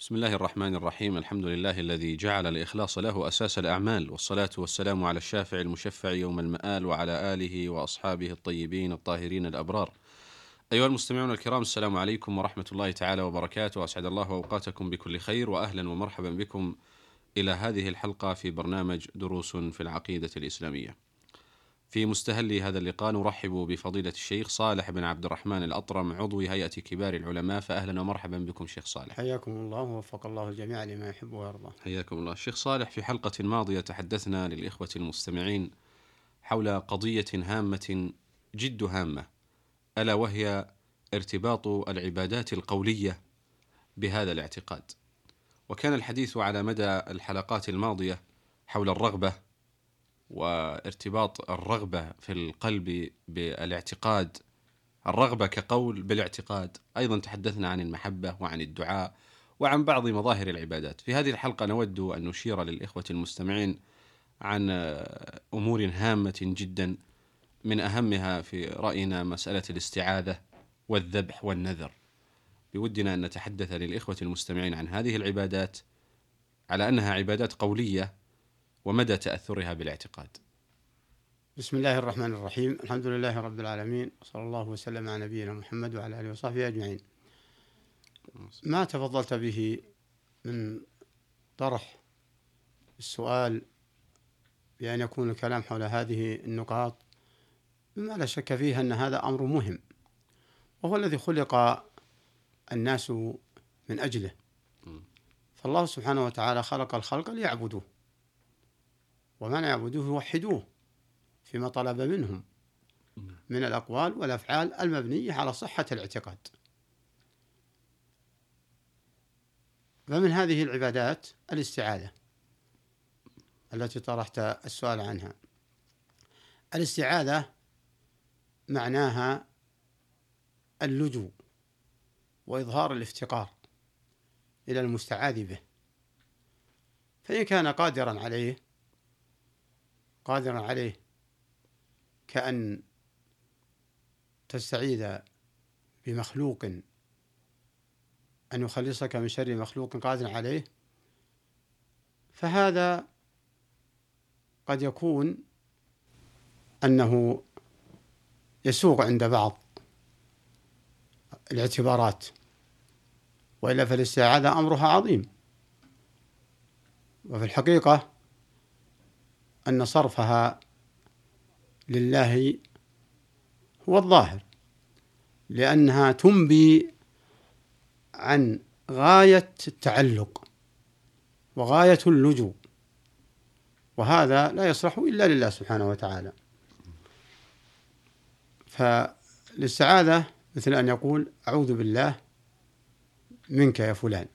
بسم الله الرحمن الرحيم الحمد لله الذي جعل الإخلاص له أساس الأعمال والصلاة والسلام على الشافع المشفع يوم المآل وعلى آله وأصحابه الطيبين الطاهرين الأبرار أيها المستمعون الكرام السلام عليكم ورحمة الله تعالى وبركاته أسعد الله أوقاتكم بكل خير وأهلا ومرحبا بكم إلى هذه الحلقة في برنامج دروس في العقيدة الإسلامية في مستهل هذا اللقاء نرحب بفضيلة الشيخ صالح بن عبد الرحمن الأطرم عضو هيئة كبار العلماء. فأهلا ومرحبا بكم شيخ صالح. حياكم الله ووفق الله الجميع لما يحب ويرضى. حياكم الله. شيخ صالح في حلقة ماضية تحدثنا للإخوة المستمعين حول قضية هامة جد هامة ألا وهي ارتباط العبادات القولية بهذا الاعتقاد. وكان الحديث على مدى الحلقات الماضية حول الرغبة وارتباط الرغبة في القلب بالاعتقاد الرغبة كقول بالاعتقاد. أيضا تحدثنا عن المحبة وعن الدعاء وعن بعض مظاهر العبادات. في هذه الحلقة نود أن نشير للإخوة المستمعين عن أمور هامة جدا من أهمها في رأينا مسألة الاستعاذة والذبح والنذر. بودنا أن نتحدث للإخوة المستمعين عن هذه العبادات على أنها عبادات قولية ومدى تأثرها بالاعتقاد؟ بسم الله الرحمن الرحيم. الحمد لله رب العالمين صلى الله وسلم على نبينا محمد وعلى آله وصحبه أجمعين. ما تفضلت به من طرح السؤال بأن يكون الكلام حول هذه النقاط؟ مما لا شك فيه أن هذا أمر مهم وهو الذي خلق الناس من أجله. فالله سبحانه وتعالى خلق الخلق ليعبدوه. ومن يعبدوه يوحدوه فيما طلب منهم من الأقوال والأفعال المبنية على صحة الاعتقاد. فمن هذه العبادات الاستعاذة التي طرحت السؤال عنها. الاستعاذة معناها اللجوء وإظهار الافتقار إلى المستعاذ به. فإن كان قادرا عليه قادرا عليه كأن تستعيذ بمخلوق أن يخلصك من شر مخلوق قادر عليه فهذا قد يكون أنه يسوق عند بعض الاعتبارات وإلا فالاستعاذة أمرها عظيم. وفي الحقيقة أن صرفها لله هو الظاهر لأنها تنبي عن غاية التعلق وغاية اللجوء وهذا لا يصلح إلا لله سبحانه وتعالى. فالاستعاذة مثل أن يقول أعوذ بالله منك يا فلان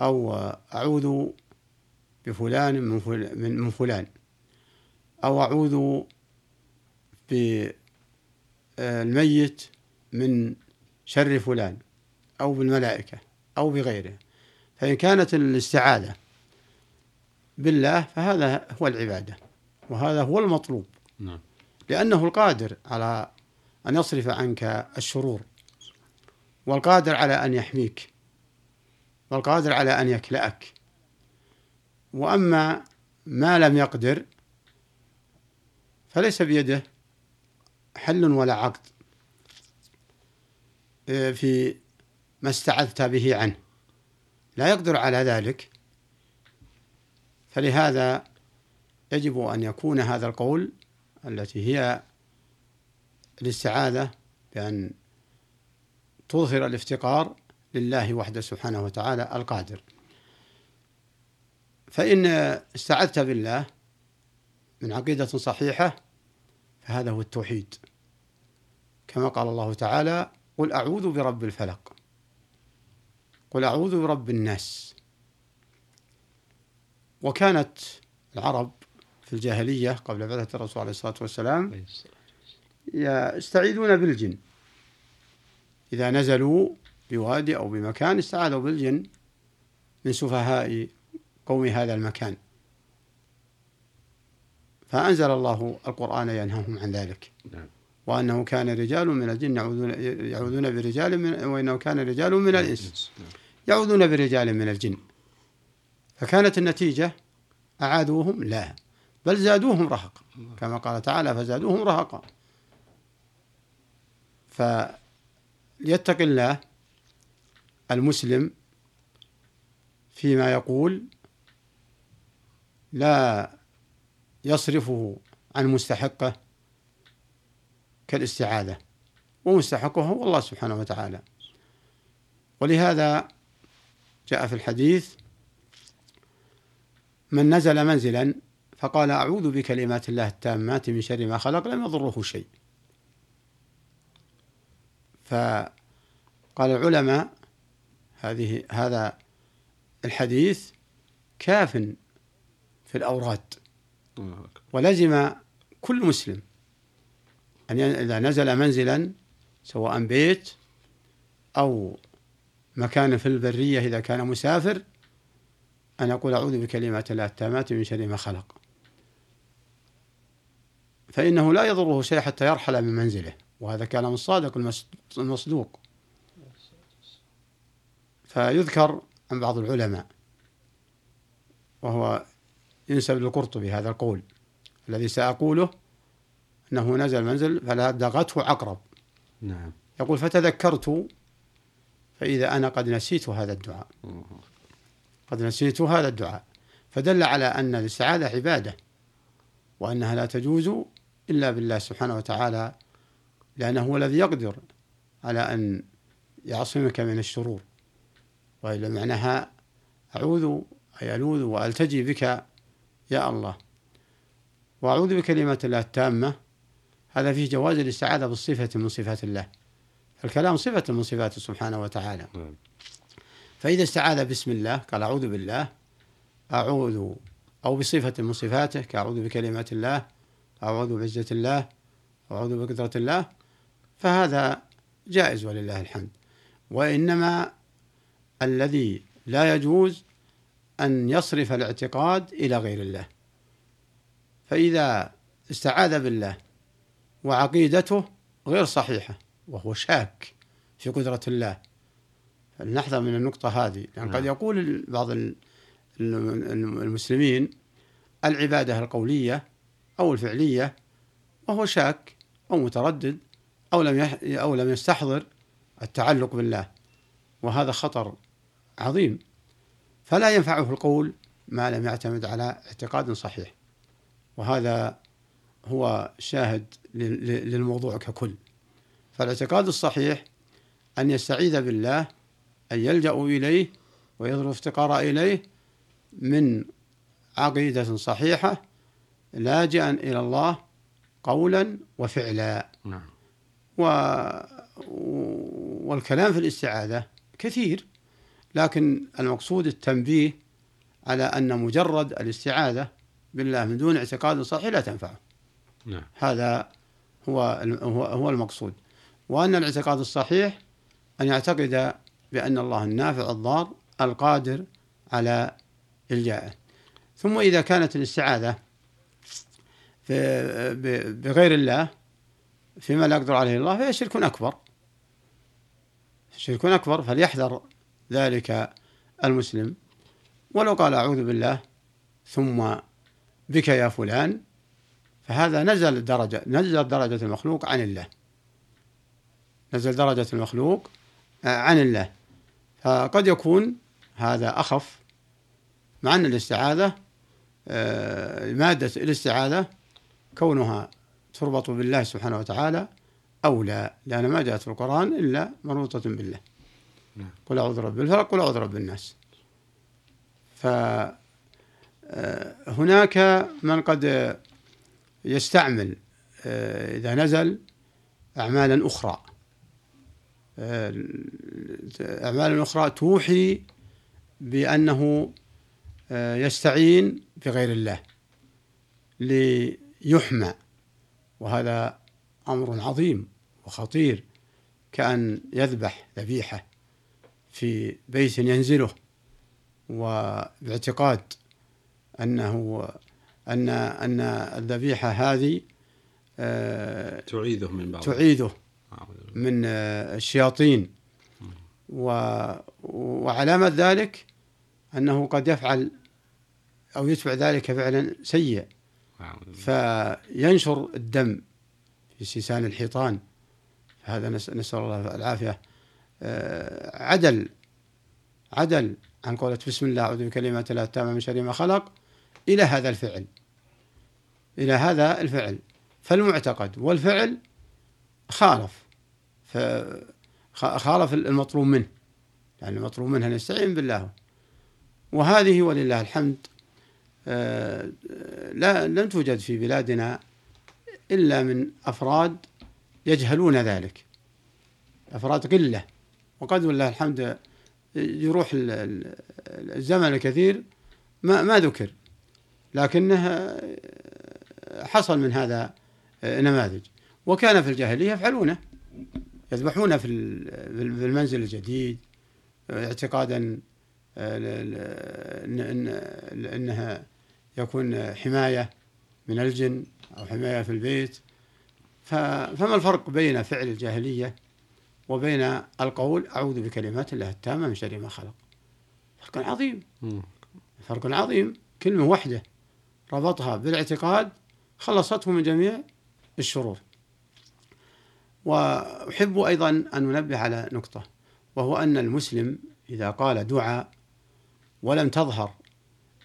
أو أعوذ بفلان من فلان, من فلان. أو أعوذ بالميت من شر فلان أو بالملائكة أو بغيره. فإن كانت الاستعاذة بالله فهذا هو العبادة وهذا هو المطلوب. نعم. لأنه القادر على أن يصرف عنك الشرور والقادر على أن يحميك والقادر على أن يكلأك. وأما ما لم يقدر فليس بيده حل ولا عقد آه، في ما استعذت به عنه. لا يقدر على ذلك. فلهذا يجب أن يكون هذا القول التي هي الاستعاذة بأن تظهر الافتقار لله وحده سبحانه وتعالى القادر. فإن استعذت بالله من عقيدة صحيحة فهذا هو التوحيد. كما قال الله تعالى قل أعوذ برب الفلق قل أعوذ برب الناس. وكانت العرب في الجاهلية قبل بعثة الرسول عليه الصلاة والسلام يستعيذون بالجن. إذا نزلوا بوادي أو بمكان استعاذوا بالجن من سفهاء قوم هذا المكان. فأنزل الله القرآن ينهاهم عن ذلك. نعم. وأنه كان رجال من الجن يعوذون برجال من وإنه كان رجال من. الإنس. نعم. يعوذون برجال من الجن. فكانت النتيجة أعادوهم؟ لا. بل زادوهم رهقا. كما قال تعالى فزادوهم رهقا. فليتق الله المسلم فيما يقول لا يصرفه عن مستحقه كالاستعاذة ومستحقه هو الله سبحانه وتعالى. ولهذا جاء في الحديث من نزل منزلا فقال أعوذ بكلمات الله التامات من شر ما خلق لم يضره شيء. فقال العلماء هذه هذا الحديث كاف في الأوراد. ولزم كل مسلم أن إذا نزل منزلا سواء بيت أو مكان في البرية إذا كان مسافر أن يقول أعوذ بكلمات الله التامات من شر ما خلق. فإنه لا يضره شيء حتى يرحل من منزله. وهذا كلام الصادق المصدوق. فيذكر عن بعض العلماء وهو ينسب للقرطبي هذا القول الذي سأقوله أنه نزل منزل فلدغته عقرب. نعم. يقول فتذكرت فإذا أنا قد نسيت هذا الدعاء. قد نسيت هذا الدعاء. فدل على أن الاستعاذة عبادة وأنها لا تجوز إلا بالله سبحانه وتعالى لأنه هو الذي يقدر على أن يعصمك من الشرور. وإلا معناها أعوذ أي ألوذ وألتجي بك يا الله. وأعوذ بكلمات الله التامة. هذا فيه جواز الاستعاذة بالصفة من صفات الله. الكلام صفة من صفاته سبحانه وتعالى. نعم. فإذا استعاذ بسم الله قال أعوذ بالله أعوذ أو بصفة من صفاته كأعوذ بكلمات الله أعوذ بعزة الله أعوذ بقدرة الله فهذا جائز ولله الحمد. وإنما الذي لا يجوز أن يصرف الاعتقاد إلى غير الله. فإذا استعاذ بالله وعقيدته غير صحيحة وهو شاك في قدرة الله. فلنحذر من النقطة هذه لأن قد نعم. يقول بعض المسلمين العبادة القولية أو الفعلية وهو شاك أو متردد أو لم أو لم يستحضر التعلق بالله. وهذا خطر عظيم. فلا ينفعه القول ما لم يعتمد على اعتقاد صحيح. وهذا هو شاهد للموضوع ككل. فالاعتقاد الصحيح أن يستعيذ بالله أن يلجأ إليه ويظهر افتقار إليه من عقيدة صحيحة لاجئا إلى الله قولا وفعلا. نعم. و... والكلام في الاستعاذة كثير. لكن المقصود التنبيه على أن مجرد الاستعاذة بالله من دون اعتقاد صحيح لا تنفعه. نعم. هذا هو هو المقصود. وأن الاعتقاد الصحيح أن يعتقد بأن الله النافع الضار القادر على إلجائه. ثم إذا كانت الاستعاذة بغير الله فيما لا يقدر عليه الله فهي شرك أكبر. شرك أكبر فليحذر ذلك المسلم. ولو قال أعوذ بالله ثم بك يا فلان فهذا نزل درجة نزل درجة المخلوق عن الله. نزل درجة المخلوق آه، عن الله. فقد يكون هذا أخف مع أن الاستعاذة آه، مادة الاستعاذة كونها تربط بالله سبحانه وتعالى أولى لأن ما جاءت في القرآن إلا مربوطة بالله. قل أعوذ برب الفلق قل أعوذ برب الناس. فهناك آه، من قد يستعمل آه، إذا نزل أعمالا أخرى. أعمالا أخرى توحي بأنه يستعين بغير الله ليحمى. وهذا أمر عظيم وخطير كأن يذبح ذبيحة. في بيت ينزله وباعتقاد أنه أن أن الذبيحة هذه آه، تعيده من بعض. تعيده من آه، الشياطين. وعلامة ذلك أنه قد يفعل أو يتبع ذلك فعلا سيء فينشر الدم في سيسان الحيطان. هذا نسأل الله العافية. عدل عدل عن قولة بسم الله أعوذ بكلمات الله التامة من شر ما خلق إلى هذا الفعل. إلى هذا الفعل. فالمعتقد والفعل خالف. خالف المطلوب منه. يعني المطلوب منه أن يستعين بالله. وهذه ولله الحمد آه، لا لم توجد في بلادنا إلا من أفراد يجهلون ذلك. أفراد قلة. وقد ولله الحمد يروح الزمن الكثير ما ما ذكر لكنه حصل من هذا نماذج. وكان في الجاهلية يفعلونه يذبحون في المنزل الجديد اعتقادا إنها يكون حماية من الجن أو حماية في البيت. فما الفرق بين فعل الجاهلية وبين القول أعوذ بكلمات الله التامة من شر ما خلق. فرق عظيم. فرق عظيم. كلمة واحدة ربطها بالاعتقاد خلصته من جميع الشرور. وأحب أيضا أن ننبه على نقطة وهو أن المسلم إذا قال دعاء ولم تظهر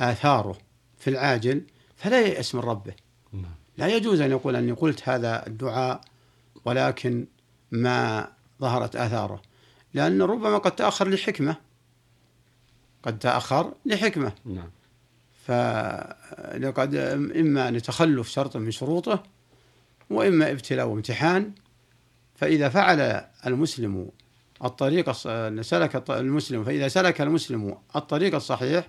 آثاره في العاجل فلا ييأس من ربه. نعم. لا يجوز أن يقول أني قلت هذا الدعاء ولكن ما ظهرت آثاره. لأن ربما قد تأخر لحكمة. قد تأخر لحكمة. نعم. فلقد إما لتخلف شرط من شروطه وإما ابتلاء وامتحان. فإذا فعل المسلم الطريق سلك المسلم فإذا سلك المسلم الطريق الصحيح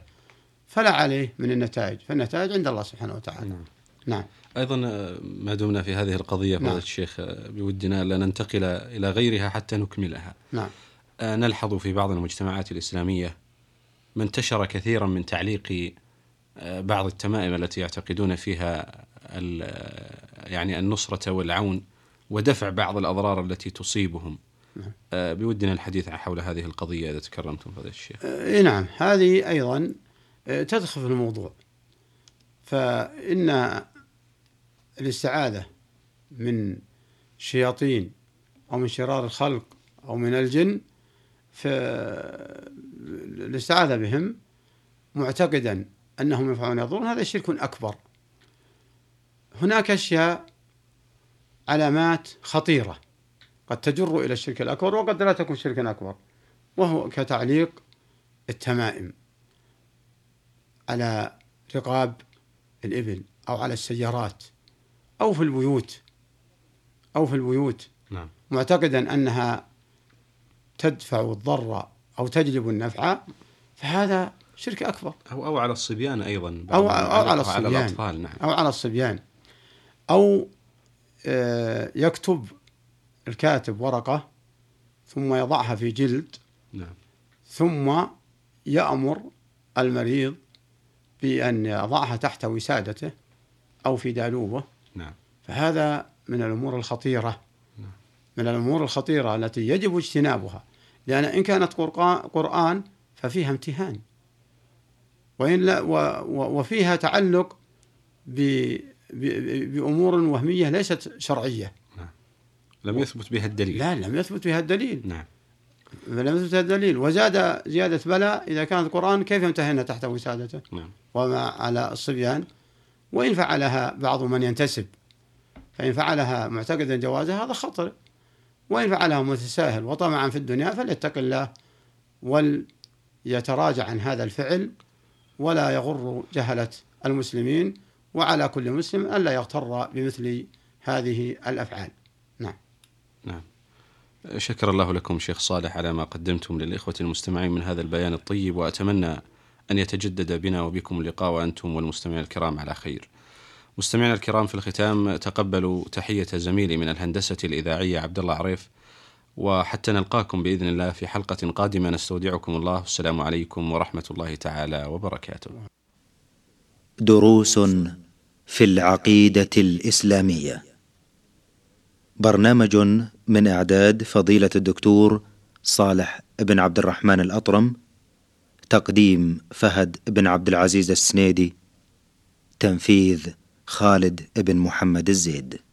فلا عليه من النتائج. فالنتائج عند الله سبحانه وتعالى. نعم, نعم. أيضا ما دمنا في هذه القضية نعم. الشيخ بودنا لا ننتقل إلى غيرها حتى نكملها نعم. نلحظ في بعض المجتمعات الإسلامية ما انتشر كثيرا من تعليق بعض التمائم التي يعتقدون فيها يعني النصرة والعون ودفع بعض الأضرار التي تصيبهم نعم. آه، بودنا الحديث حول هذه القضية إذا تكرمتم فضيلة الشيخ آه نعم هذه أيضا آه، تدخل في الموضوع فإن الاستعاذة من شياطين أو من شرار الخلق أو من الجن فالاستعاذة بهم معتقدا أنهم ينفعون يضرون هذا شرك أكبر. هناك أشياء علامات خطيرة قد تجر إلى الشرك الأكبر وقد لا تكون شركا أكبر وهو كتعليق التمائم على رقاب الإبل أو على السيارات. أو في البيوت أو في البيوت نعم. معتقدا أنها تدفع الضر أو تجلب النفع فهذا شرك أكبر أو أو على الصبيان أيضا أو, أو على الصبيان على الأطفال نعم. أو على الصبيان أو آه، يكتب الكاتب ورقة ثم يضعها في جلد نعم. ثم يأمر المريض بأن يضعها تحت وسادته أو في دالوبة. فهذا من الأمور الخطيرة. من الأمور الخطيرة التي يجب اجتنابها. لأن إن كانت قرآن ففيها امتهان. وإن لا وفيها تعلق بأمور وهمية ليست شرعية. نعم. لم يثبت بها الدليل. لا لم يثبت بها الدليل. نعم. لم يثبت الدليل. وزاد زيادة بلاء إذا كان القرآن كيف يمتهن تحت وسادته نعم. وما على الصبيان؟ وإن فعلها بعض من ينتسب. فإن فعلها معتقدا جوازها هذا خطر. وإن فعلها متساهل وطمعا في الدنيا فليتق الله وليتراجع عن هذا الفعل ولا يغر جهلة المسلمين وعلى كل مسلم ألا يغتر بمثل هذه الأفعال. نعم. نعم. شكر الله لكم شيخ صالح على ما قدمتم للإخوة المستمعين من هذا البيان الطيب وأتمنى أن يتجدد بنا وبكم اللقاء وأنتم والمستمعين الكرام على خير. مستمعينا الكرام في الختام تقبلوا تحية زميلي من الهندسة الإذاعية عبد الله عريف وحتى نلقاكم بإذن الله في حلقة قادمة. نستودعكم الله. والسلام عليكم ورحمة الله تعالى وبركاته. دروس في العقيدة الإسلامية. برنامج من إعداد فضيلة الدكتور صالح بن عبد الرحمن الأطرم تقديم فهد بن عبد العزيز السنيدي تنفيذ خالد بن محمد الزيد.